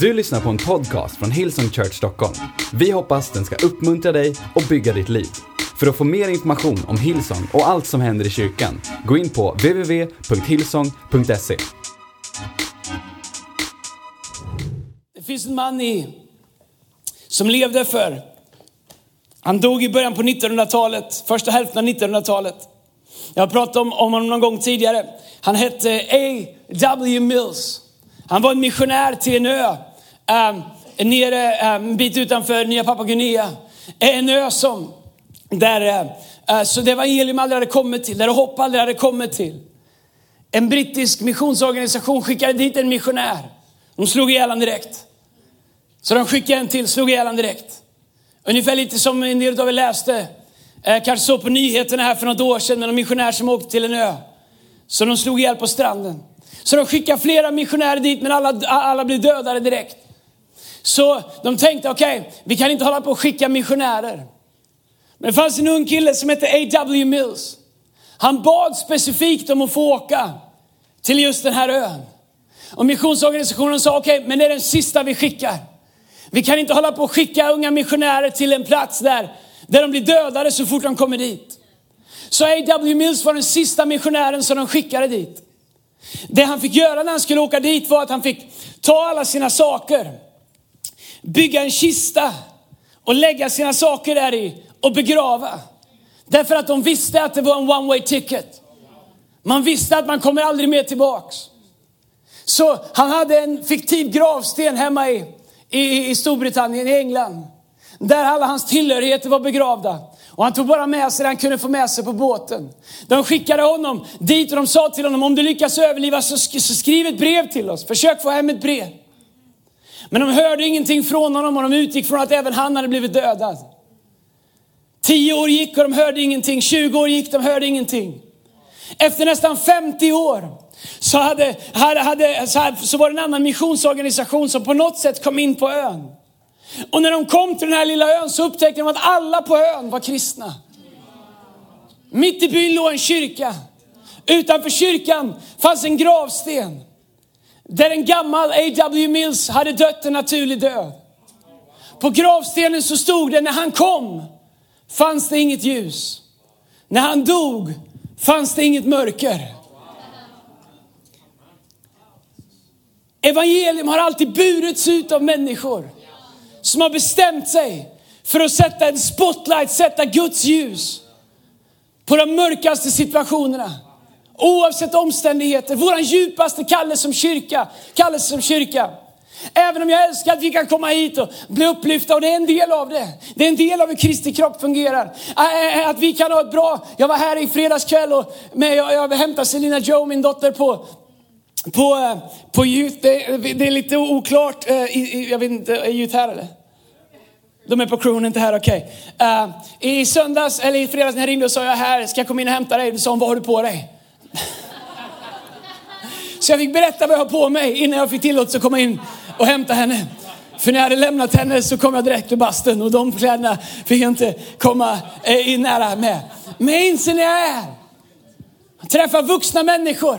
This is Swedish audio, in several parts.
Du lyssnar på en podcast från Hillsong Church Stockholm. Vi hoppas den ska uppmuntra dig och bygga ditt liv. För att få mer information om Hillsong och allt som händer i kyrkan, gå in på www.hillsong.se. Det finns en man i, som levde för, han dog i början på 1900-talet, första hälften av 1900-talet. Jag har pratat om, om honom någon gång tidigare. Han hette A.W. Mills. Han var en missionär till en ö, um, nere ehm, en bit utanför Nya Papua Guinea. En ö som, där, uh, så det evangelium aldrig hade kommit till, där hopp aldrig hade kommit till. En brittisk missionsorganisation skickade dit en missionär. De slog ihjäl honom direkt. Så de skickade en till, slog ihjäl honom direkt. Ungefär lite som en del av er läste, eh, kanske såg på nyheterna här för något år sedan med en missionär som åkte till en ö. Så de slog ihjäl på stranden. Så de skickade flera missionärer dit men alla, alla blev dödade direkt. Så de tänkte, okej, okay, vi kan inte hålla på och skicka missionärer. Men det fanns en ung kille som hette A.W. Mills. Han bad specifikt om att få åka till just den här ön. Och missionsorganisationen sa, okej, okay, men det är den sista vi skickar. Vi kan inte hålla på och skicka unga missionärer till en plats där, där de blir dödade så fort de kommer dit. Så A.W. Mills var den sista missionären som de skickade dit. Det han fick göra när han skulle åka dit var att han fick ta alla sina saker, bygga en kista och lägga sina saker där i och begrava. Därför att de visste att det var en one way ticket. Man visste att man kommer aldrig mer tillbaks. Så han hade en fiktiv gravsten hemma i, i, i Storbritannien, i England. Där alla hans tillhörigheter var begravda. Och han tog bara med sig det han kunde få med sig på båten. De skickade honom dit och de sa till honom, om du lyckas överleva så, så skriv ett brev till oss. Försök få hem ett brev. Men de hörde ingenting från honom och de utgick från att även han hade blivit dödad. Tio år gick och de hörde ingenting. 20 år gick, de hörde ingenting. Efter nästan 50 år så, hade, hade, hade, så, här, så var det en annan missionsorganisation som på något sätt kom in på ön. Och när de kom till den här lilla ön så upptäckte de att alla på ön var kristna. Mitt i byn låg en kyrka. Utanför kyrkan fanns en gravsten. Där en gammal A.W. Mills hade dött en naturlig död. På gravstenen så stod det, när han kom fanns det inget ljus. När han dog fanns det inget mörker. Evangelium har alltid burits ut av människor som har bestämt sig för att sätta en spotlight, sätta Guds ljus på de mörkaste situationerna. Oavsett omständigheter, våran djupaste kallelse som kyrka, kallelse som kyrka. Även om jag älskar att vi kan komma hit och bli upplyfta och det är en del av det. Det är en del av hur Kristi kropp fungerar. Att vi kan ha ett bra, jag var här i fredags kväll och med, jag, jag hämtade Selina Joe, min dotter på på, eh, på youth, det, det är lite oklart, eh, jag vet inte, är youth här eller? De är på crewen, inte här, okej. Okay. Uh, I söndags, eller i fredags när jag ringde och sa jag här, ska jag komma in och hämta dig? Då sa hon, vad har du på dig? Så jag fick berätta vad jag har på mig innan jag fick tillåtelse att komma in och hämta henne. För när jag hade lämnat henne så kom jag direkt till bastun och de kläderna fick jag inte komma in nära med. Men jag inser när jag är träffar vuxna människor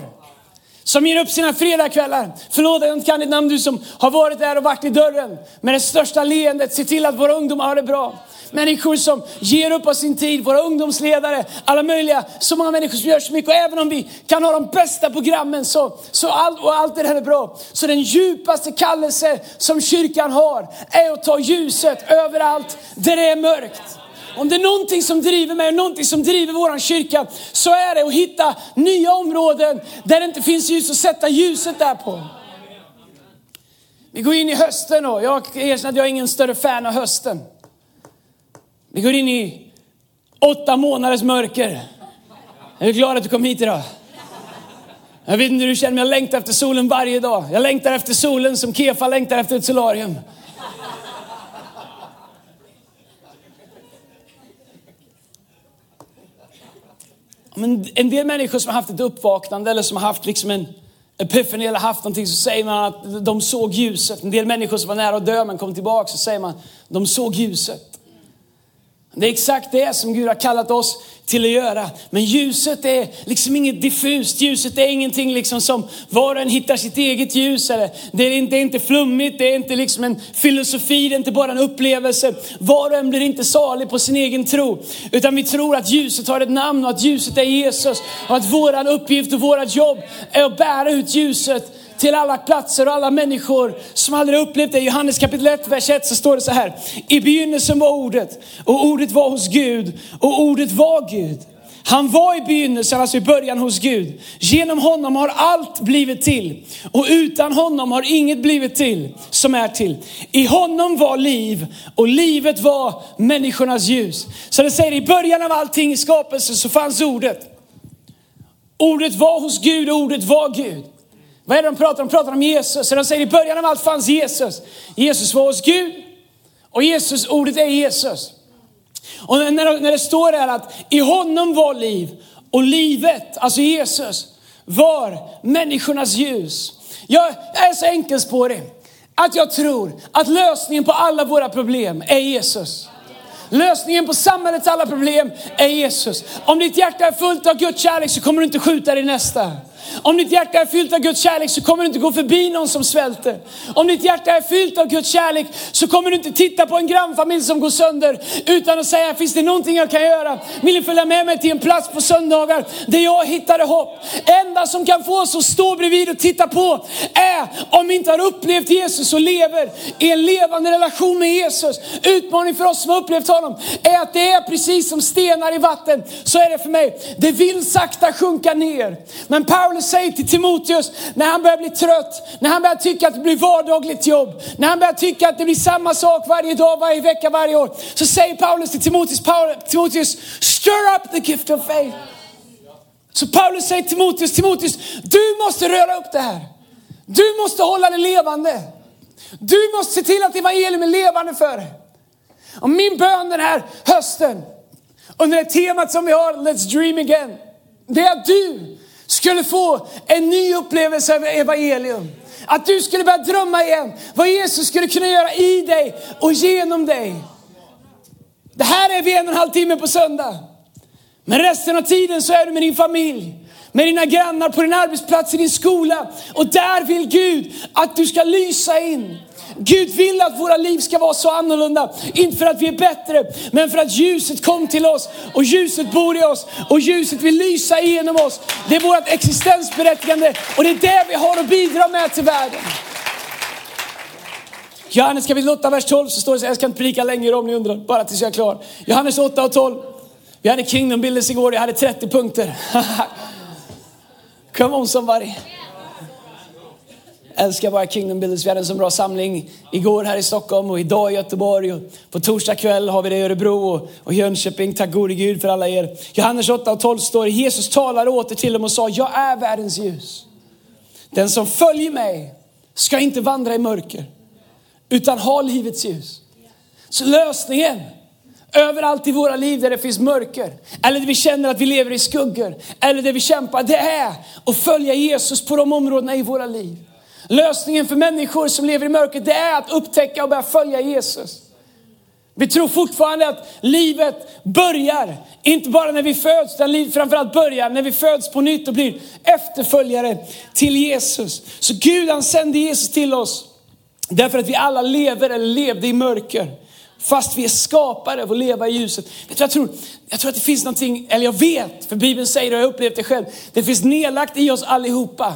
som ger upp sina fredagskvällar. Förlåt, jag inte kan ditt namn, du som har varit där och varit i dörren med det största leendet. Se till att våra ungdomar har det bra. Människor som ger upp av sin tid, våra ungdomsledare, alla möjliga, så många människor som gör så mycket. Och även om vi kan ha de bästa programmen så, så all, och allt det där är bra. Så den djupaste kallelse som kyrkan har är att ta ljuset överallt där det är mörkt. Om det är någonting som driver mig och någonting som driver våran kyrka så är det att hitta nya områden där det inte finns ljus och sätta ljuset där på. Vi går in i hösten och jag erkänner att jag är ingen större fan av hösten. Vi går in i åtta månaders mörker. Jag är glad att du kom hit idag. Jag vet inte hur du känner, men jag längtar efter solen varje dag. Jag längtar efter solen som Kefa längtar efter ett solarium. Men en del människor som har haft ett uppvaknande eller som har haft liksom en epiphany eller haft någonting så säger man att de såg ljuset. En del människor som var nära att dö men kom tillbaka så säger man de såg ljuset. Det är exakt det som Gud har kallat oss till att göra. Men ljuset är liksom inget diffust, ljuset är ingenting liksom som var och en hittar sitt eget ljus. Eller det, är inte, det är inte flummigt, det är inte liksom en filosofi, det är inte bara en upplevelse. Var och en blir inte salig på sin egen tro. Utan vi tror att ljuset har ett namn och att ljuset är Jesus. Och att våran uppgift och vårat jobb är att bära ut ljuset till alla platser och alla människor som aldrig upplevt det. I Johannes kapitel 1, vers 1 så står det så här. I begynnelsen var ordet och ordet var hos Gud och ordet var Gud. Han var i begynnelsen, alltså i början hos Gud. Genom honom har allt blivit till och utan honom har inget blivit till som är till. I honom var liv och livet var människornas ljus. Så det säger i början av allting i skapelsen så fanns ordet. Ordet var hos Gud och ordet var Gud. Vad är det de pratar om? De pratar om Jesus. Och de säger i början av allt fanns Jesus. Jesus var hos Gud och Jesus, ordet är Jesus. Och när, när det står här att i honom var liv och livet, alltså Jesus, var människornas ljus. Jag är så enkelspårig att jag tror att lösningen på alla våra problem är Jesus. Lösningen på samhällets alla problem är Jesus. Om ditt hjärta är fullt av Guds kärlek så kommer du inte skjuta din nästa. Om ditt hjärta är fyllt av Guds kärlek så kommer du inte gå förbi någon som svälter. Om ditt hjärta är fyllt av Guds kärlek så kommer du inte titta på en grannfamilj som går sönder utan att säga, finns det någonting jag kan göra? Vill ni följa med mig till en plats på söndagar där jag hittade hopp? Enda som kan få oss att stå bredvid och titta på är om vi inte har upplevt Jesus och lever i en levande relation med Jesus. Utmaning för oss som har upplevt honom är att det är precis som stenar i vatten. Så är det för mig. Det vill sakta sjunka ner. Men Paulus Paulus säger till Timoteus när han börjar bli trött, när han börjar tycka att det blir vardagligt jobb, när han börjar tycka att det blir samma sak varje dag, varje vecka, varje år. Så säger Paulus till Timoteus, Timoteus, stir up the gift of faith. Så Paulus säger till Timoteus, Timoteus, du måste röra upp det här. Du måste hålla det levande. Du måste se till att evangelium är levande för dig. Och min bön den här hösten, under det temat som vi har, Let's Dream Again, det är att du skulle få en ny upplevelse av evangelium. Att du skulle börja drömma igen vad Jesus skulle kunna göra i dig och genom dig. Det här är vi en och en halv timme på söndag. Men resten av tiden så är du med din familj, med dina grannar, på din arbetsplats, i din skola. Och där vill Gud att du ska lysa in. Gud vill att våra liv ska vara så annorlunda. Inte för att vi är bättre, men för att ljuset kom till oss och ljuset bor i oss och ljuset vill lysa igenom oss. Det är vårt existensberättigande och det är det vi har att bidra med till världen. Johannes kapitel 8, vers 12 så står det så jag ska inte predika längre om ni undrar, bara tills jag är klar. Johannes 8 och 12. Vi hade Kingdom Builders igår, jag hade 30 punkter. Come on somebody älskar våra Kingdom Builders. Vi hade en så bra samling igår här i Stockholm och idag i Göteborg. Och på torsdag kväll har vi det i Örebro och, och Jönköping. Tack gode Gud för alla er. Johannes 8 och 12 står Jesus talade åter till dem och sa, jag är världens ljus. Den som följer mig ska inte vandra i mörker utan ha livets ljus. Så lösningen överallt i våra liv där det finns mörker, eller där vi känner att vi lever i skuggor, eller där vi kämpar, det är att följa Jesus på de områdena i våra liv. Lösningen för människor som lever i mörkret, det är att upptäcka och börja följa Jesus. Vi tror fortfarande att livet börjar, inte bara när vi föds, utan livet framförallt börjar när vi föds på nytt och blir efterföljare till Jesus. Så Gud han sände Jesus till oss därför att vi alla lever eller levde i mörker. Fast vi är skapade av att leva i ljuset. Jag tror, jag tror att det finns någonting, eller jag vet, för Bibeln säger det och jag har upplevt det själv. Det finns nedlagt i oss allihopa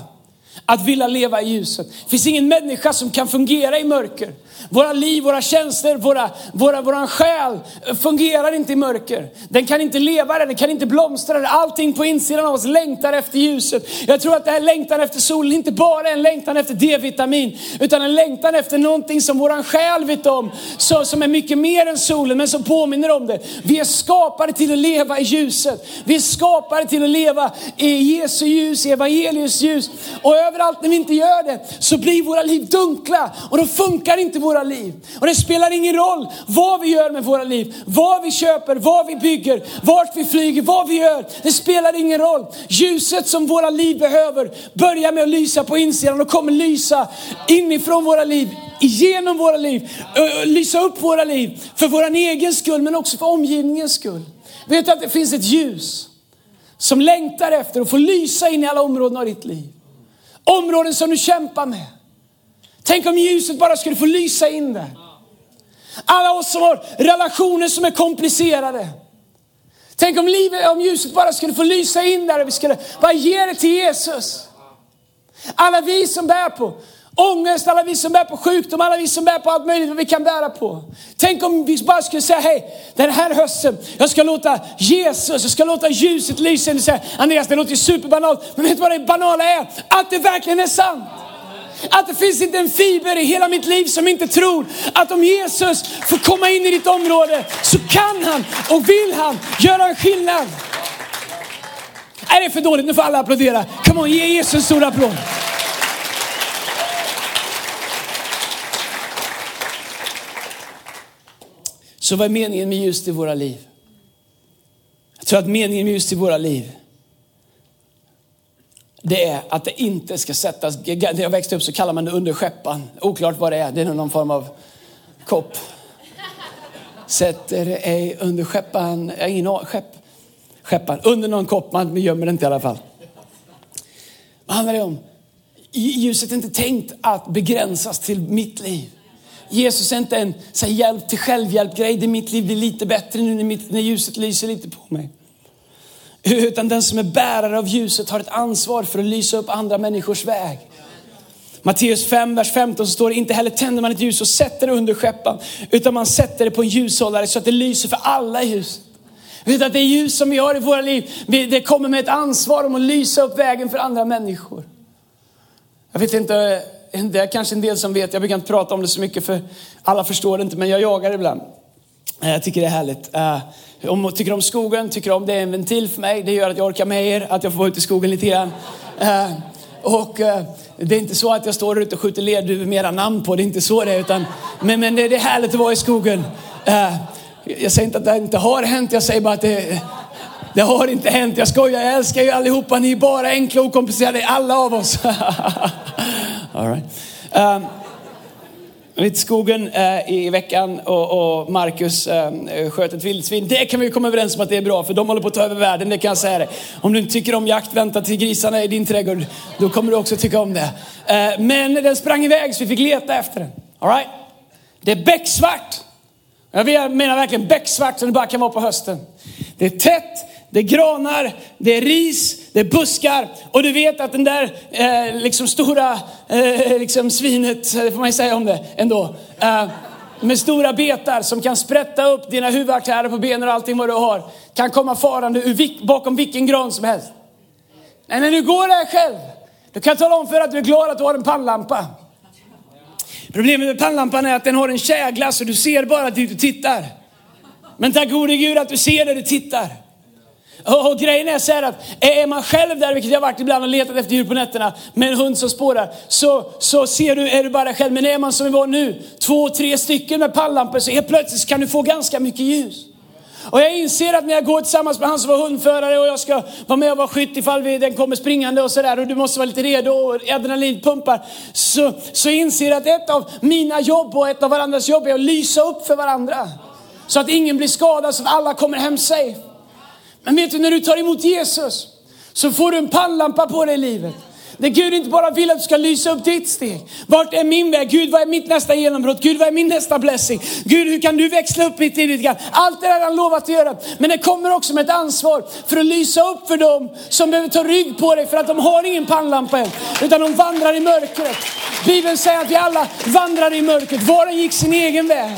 att vilja leva i ljuset. Det finns ingen människa som kan fungera i mörker. Våra liv, våra känslor, våra, våra, våran själ fungerar inte i mörker. Den kan inte leva där, den kan inte blomstra där. Allting på insidan av oss längtar efter ljuset. Jag tror att det här längtan efter solen inte bara är en längtan efter D-vitamin, utan en längtan efter någonting som våran själ vet om, så, som är mycket mer än solen, men som påminner om det. Vi är skapade till att leva i ljuset. Vi är skapade till att leva i Jesu ljus, i evangeliets ljus. Och överallt när vi inte gör det så blir våra liv dunkla och då funkar inte våra liv. Och det spelar ingen roll vad vi gör med våra liv, vad vi köper, vad vi bygger, vart vi flyger, vad vi gör. Det spelar ingen roll. Ljuset som våra liv behöver börjar med att lysa på insidan och kommer lysa inifrån våra liv igenom våra liv, lysa upp våra liv för vår egen skull men också för omgivningens skull. Vet du att det finns ett ljus som längtar efter att få lysa in i alla områden av ditt liv. Områden som du kämpar med. Tänk om ljuset bara skulle få lysa in där. Alla oss som har relationer som är komplicerade. Tänk om, livet, om ljuset bara skulle få lysa in där och vi skulle bara ge det till Jesus. Alla vi som bär på ångest, alla vi som bär på sjukdom, alla vi som bär på allt möjligt vad vi kan bära på. Tänk om vi bara skulle säga, hej, den här hösten, jag ska låta Jesus, jag ska låta ljuset lysa. in. Du säger, Andreas, det låter ju superbanalt, men vet du vad det banala är? Att det verkligen är sant. Att det finns inte en fiber i hela mitt liv som inte tror att om Jesus får komma in i ditt område så kan han och vill han göra en skillnad. Är det för dåligt? Nu får alla applådera. Come on, ge Jesus en stor applåd. Så vad är meningen med ljus i våra liv? Jag tror att meningen med ljus i våra liv det är att det inte ska sättas, när jag växte upp så kallar man det under skeppan. Oklart vad det är, det är någon form av kopp. Sätter ej under skeppan, eh, ingen skepp, skeppan, under någon kopp, man gömmer det inte i alla fall. Vad handlar det om? Ljuset är inte tänkt att begränsas till mitt liv. Jesus är inte en så här, hjälp till självhjälp-grej, det mitt liv blir lite bättre nu när, mitt, när ljuset lyser lite på mig. Utan den som är bärare av ljuset har ett ansvar för att lysa upp andra människors väg. Matteus 5, vers 15 så står det, inte heller tänder man ett ljus och sätter det under skeppan, utan man sätter det på en ljushållare så att det lyser för alla i huset. Vet att det ljus som vi har i våra liv, det kommer med ett ansvar om att lysa upp vägen för andra människor. Jag vet inte, det är kanske en del som vet, jag brukar inte prata om det så mycket för alla förstår det inte, men jag jagar ibland. Eh, jag tycker det är härligt. Eh, tycker om skogen, tycker om det är en ventil för mig. Det gör att jag orkar med er, att jag får vara ute i skogen lite grann. Eh, och eh, det är inte så att jag står ute och skjuter lerduvor med era namn på, det är inte så det är. Utan, men, men det, är härligt att vara i skogen. Jag säger inte att det inte har hänt, jag säger bara att det, det har inte hänt. Jag skojar, jag älskar ju allihopa. Ni är bara enkla och okomplicerade, alla av oss. All right. Um, i skogen eh, i veckan och, och Marcus eh, sköt ett vildsvin. Det kan vi komma överens om att det är bra för de håller på att ta över världen, det kan jag säga dig. Om du inte tycker om jakt, vänta till grisarna i din trädgård. Då kommer du också tycka om det. Eh, men den sprang iväg så vi fick leta efter den. All right? Det är becksvart. Jag menar verkligen becksvart som det bara kan vara på hösten. Det är tätt, det är granar, det är ris, det är buskar och du vet att den där eh, liksom stora eh, liksom svinet, det får man ju säga om det ändå, eh, med stora betar som kan sprätta upp dina huvudaktärer på benen och allting vad du har, kan komma farande ur, bakom vilken gran som helst. Men när du går där själv, du kan tala om för att du är glad att du har en pannlampa. Problemet med pannlampan är att den har en kägla så du ser bara dit du tittar. Men tack gode Gud att du ser där du tittar. Och, och grejen är så här att är man själv där, vilket jag varit ibland och letat efter djur på nätterna, med en hund som spårar, så, så ser du, är du bara själv. Men är man som vi var nu, två, tre stycken med pannlampor, så helt plötsligt kan du få ganska mycket ljus. Och jag inser att när jag går tillsammans med han som var hundförare och jag ska vara med och vara skytt ifall vi, den kommer springande och sådär och du måste vara lite redo och adrenalinpumpar. Så, så inser jag att ett av mina jobb och ett av varandras jobb är att lysa upp för varandra. Så att ingen blir skadad, så att alla kommer hem safe. Men vet du, när du tar emot Jesus så får du en pannlampa på dig i livet. Där Gud inte bara vill att du ska lysa upp ditt steg. Vart är min väg? Gud, vad är mitt nästa genombrott? Gud, vad är min nästa blessing? Gud, hur kan du växla upp mitt liv lite grann? Allt det där har han lovat att göra. Men det kommer också med ett ansvar för att lysa upp för dem som behöver ta rygg på dig för att de har ingen pannlampa än. Utan de vandrar i mörkret. Bibeln säger att vi alla vandrar i mörkret. Var och en gick sin egen väg.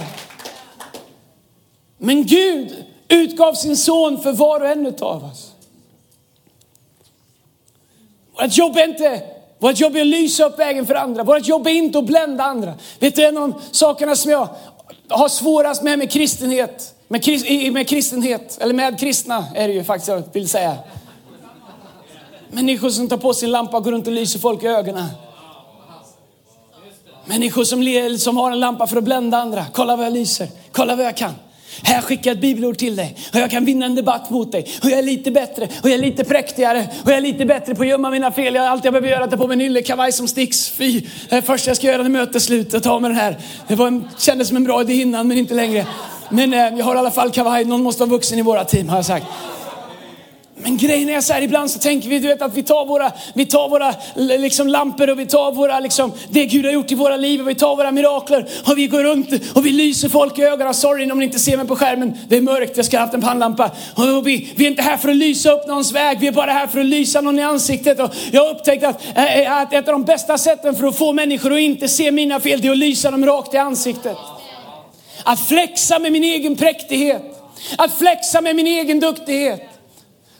Men Gud utgav sin son för var och en av oss. Vårt jobb är inte vårt jobb är att lysa upp vägen för andra. Vårt jobb är inte att blända andra. Vet du, en av sakerna som jag har svårast med med kristenhet, med, med kristenhet, eller med kristna är det ju faktiskt jag vill säga. Människor som tar på sin lampa och går runt och lyser folk i ögonen. Människor som, som har en lampa för att blända andra. Kolla vad jag lyser, kolla vad jag kan. Här skickar jag ett bibelord till dig och jag kan vinna en debatt mot dig. Och jag är lite bättre och jag är lite präktigare och jag är lite bättre på att gömma mina fel. Jag, allt jag behöver göra är att ta på mig en yllekavaj som sticks. Fy, det är första jag ska göra när mötet är slut och ta med den här. Det var en, kändes som en bra idé innan men inte längre. Men eh, jag har i alla fall kavaj, någon måste vara vuxen i våra team har jag sagt. Men grejen är så här, ibland så tänker vi du vet, att vi tar våra, vi tar våra liksom, lampor och vi tar våra, liksom, det Gud har gjort i våra liv och vi tar våra mirakler och vi går runt och vi lyser folk i ögonen. Sorry om ni inte ser mig på skärmen, det är mörkt, jag ska ha haft en pannlampa. Och vi, vi är inte här för att lysa upp någons väg, vi är bara här för att lysa någon i ansiktet. Och jag har upptäckt att, eh, eh, att ett av de bästa sätten för att få människor att inte se mina fel, det är att lysa dem rakt i ansiktet. Att flexa med min egen präktighet, att flexa med min egen duktighet.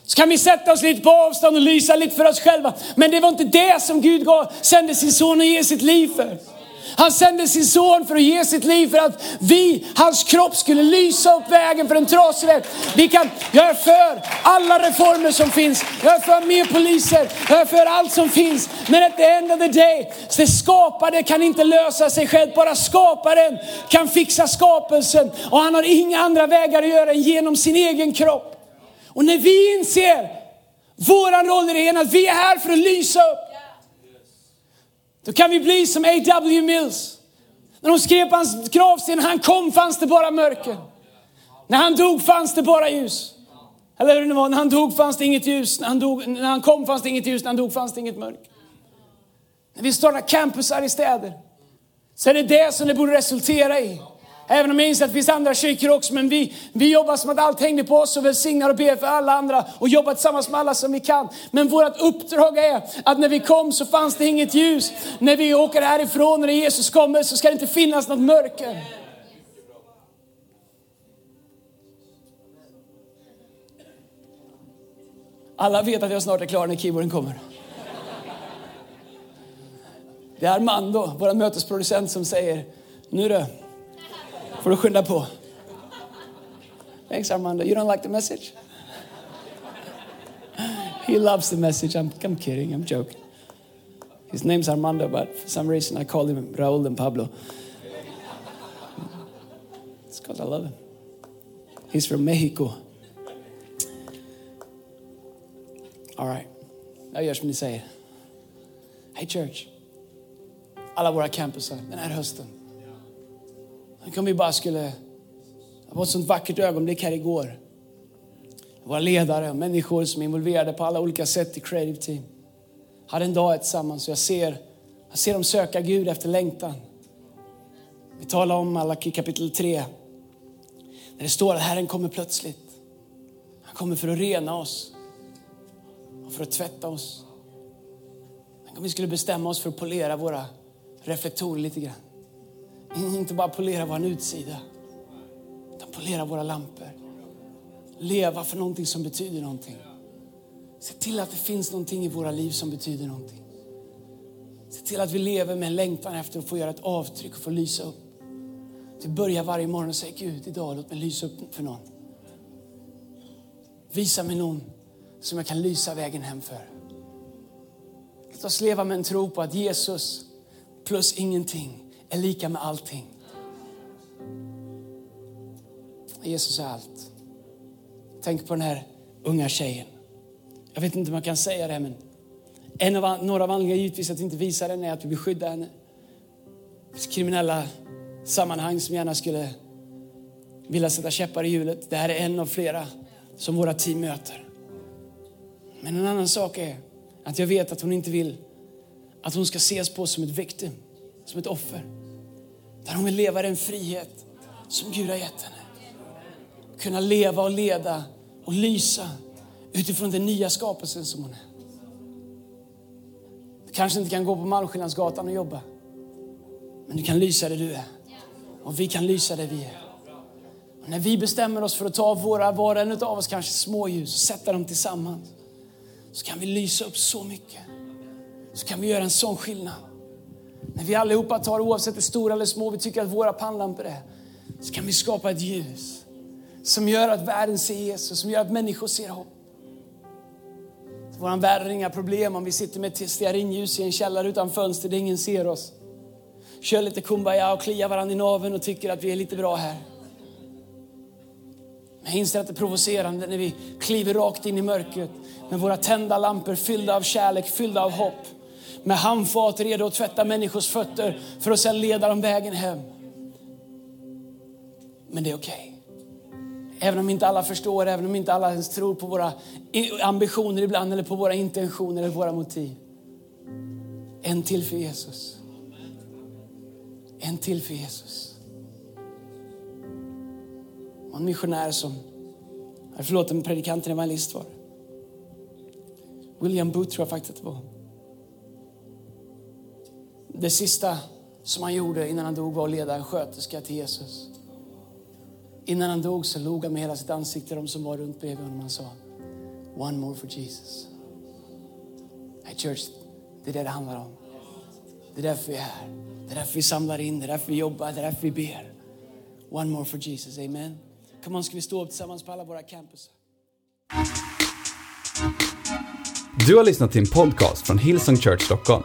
Så kan vi sätta oss lite på avstånd och lysa lite för oss själva. Men det var inte det som Gud gav, sände sin son att ge sitt liv för. Han sände sin son för att ge sitt liv för att vi, hans kropp, skulle lysa upp vägen för en trasig väg. Vi kan, jag är för alla reformer som finns. Jag är för mer poliser. Jag är för allt som finns. Men at the end of the day, så det skapade kan inte lösa sig själv. Bara skaparen kan fixa skapelsen. Och han har inga andra vägar att göra än genom sin egen kropp. Och när vi inser våran roll i det hela, att vi är här för att lysa upp. Då kan vi bli som A.W. Mills. När de skrev på hans gravsten, när han kom fanns det bara mörker. När han dog fanns det bara ljus. Eller hur det var, när han dog fanns det inget ljus. När han, dog, när han kom fanns det inget ljus, när han dog fanns det inget mörker. När vi startar campusar i städer så är det det som det borde resultera i. Även om jag inser att det finns andra kyrkor också, men vi, vi jobbar som att allt hängde på oss och välsignar och ber för alla andra och jobbar tillsammans med alla som vi kan. Men vårt uppdrag är att när vi kom så fanns det inget ljus. När vi åker härifrån och när Jesus kommer så ska det inte finnas något mörker. Alla vet att jag snart är klar när keyboarden kommer. Det är Armando, vår mötesproducent, som säger, nu du, får du skynda på. Thanks Armando. You don't like the message? He loves the message. I'm, I'm kidding. I'm joking. His name's Armando, but for some reason I call him Raul and Pablo. It's because I love him. He's from Mexico. All right. Jag som ni säger. Hey church. I love where Alla våra campusar den här hösten. Tänk om vi bara skulle, det var ett sånt vackert ögonblick här igår. Våra ledare och människor som är involverade på alla olika sätt i Creative Team. Hade en dag tillsammans och jag ser, jag ser dem söka Gud efter längtan. Vi talar om Malaki kapitel 3. När det står att Herren kommer plötsligt. Han kommer för att rena oss och för att tvätta oss. Tänk om vi skulle bestämma oss för att polera våra reflektorer lite grann. Inte bara polera vår utsida, utan polera våra lampor. Leva för någonting som betyder någonting. Se till att det finns någonting i våra liv som betyder någonting. Se till att vi lever med en längtan efter att få göra ett avtryck och få lysa upp. Du börjar varje morgon och säger Gud, idag låt mig lysa upp för någon. Visa mig någon som jag kan lysa vägen hem för. Låt oss leva med en tro på att Jesus plus ingenting är lika med allting. Jesus är allt. Tänk på den här unga tjejen. Jag vet inte om jag kan säga det, men en av, några av anledningarna givetvis att vi inte visar henne är att vi vill skydda henne. Kriminella sammanhang som gärna skulle vilja sätta käppar i hjulet. Det här är en av flera som våra team möter. Men en annan sak är att jag vet att hon inte vill att hon ska ses på som ett victim, som ett offer. Där hon vill leva den frihet som Gud har gett henne. Kunna leva och leda och lysa utifrån den nya skapelsen som hon är. Du kanske inte kan gå på Malmskillnadsgatan och jobba. Men du kan lysa det du är. Och vi kan lysa det vi är. Och när vi bestämmer oss för att ta våra, var och en av oss kanske små ljus och sätta dem tillsammans. Så kan vi lysa upp så mycket. Så kan vi göra en sån skillnad. När vi allihopa tar, oavsett hur stora eller små vi tycker att våra pannlampor är, så kan vi skapa ett ljus som gör att världen ser Jesus, som gör att människor ser hopp. Vår värld har inga problem om vi sitter med ett stearinljus i en källare utan fönster där ingen ser oss. Kör lite kumbaya och kliar varandra i naveln och tycker att vi är lite bra här. Men Jag inser att det är provocerande när vi kliver rakt in i mörkret med våra tända lampor fyllda av kärlek, fyllda av hopp. Med handfat redo att tvätta människors fötter för att sedan leda dem vägen hem. Men det är okej. Även om inte alla förstår, även om inte alla ens tror på våra ambitioner ibland eller på våra intentioner eller våra motiv. En till för Jesus. En till för Jesus. Och en missionär som, förlåt en predikant, en evangelist var William Booth tror jag faktiskt att det var. Det sista som han gjorde innan han dog var att leda en sköterska till Jesus. Innan han dog så log han med hela sitt ansikte de som var runt bredvid honom. Han sa, one more for Jesus. Hey church, det är det det handlar om. Det är därför vi är här. Det är därför vi samlar in, det är därför vi jobbar, det är därför vi ber. One more for Jesus, amen. Come on, ska vi stå upp tillsammans på alla våra campus. Du har lyssnat till en podcast från Hillsong Church Stockholm.